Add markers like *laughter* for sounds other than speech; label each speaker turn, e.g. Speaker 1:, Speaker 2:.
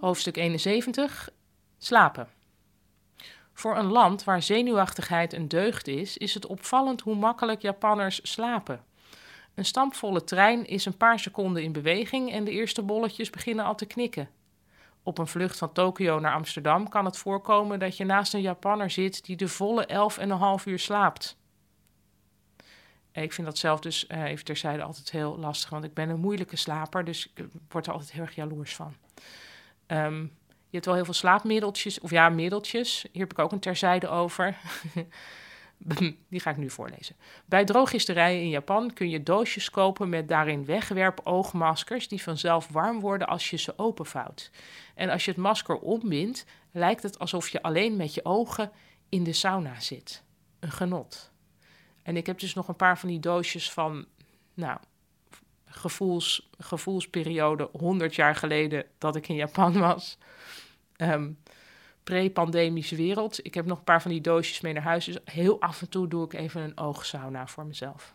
Speaker 1: Hoofdstuk 71. Slapen. Voor een land waar zenuwachtigheid een deugd is, is het opvallend hoe makkelijk Japanners slapen. Een stampvolle trein is een paar seconden in beweging en de eerste bolletjes beginnen al te knikken. Op een vlucht van Tokio naar Amsterdam kan het voorkomen dat je naast een Japanner zit die de volle elf en een half uur slaapt. Ik vind dat zelf dus, uh, even terzijde, altijd heel lastig, want ik ben een moeilijke slaper, dus ik word er altijd heel erg jaloers van. Um, je hebt wel heel veel slaapmiddeltjes, of ja, middeltjes. Hier heb ik ook een terzijde over. *laughs* Die ga ik nu voorlezen. Bij drooggisterijen in Japan kun je doosjes kopen met daarin wegwerp oogmaskers die vanzelf warm worden als je ze openvouwt. En als je het masker ombindt, lijkt het alsof je alleen met je ogen in de sauna zit. Een genot. En ik heb dus nog een paar van die doosjes van, nou, gevoels, gevoelsperiode 100 jaar geleden dat ik in Japan was. Um, Pre-pandemische wereld. Ik heb nog een paar van die doosjes mee naar huis. Dus heel af en toe doe ik even een oogsauna voor mezelf.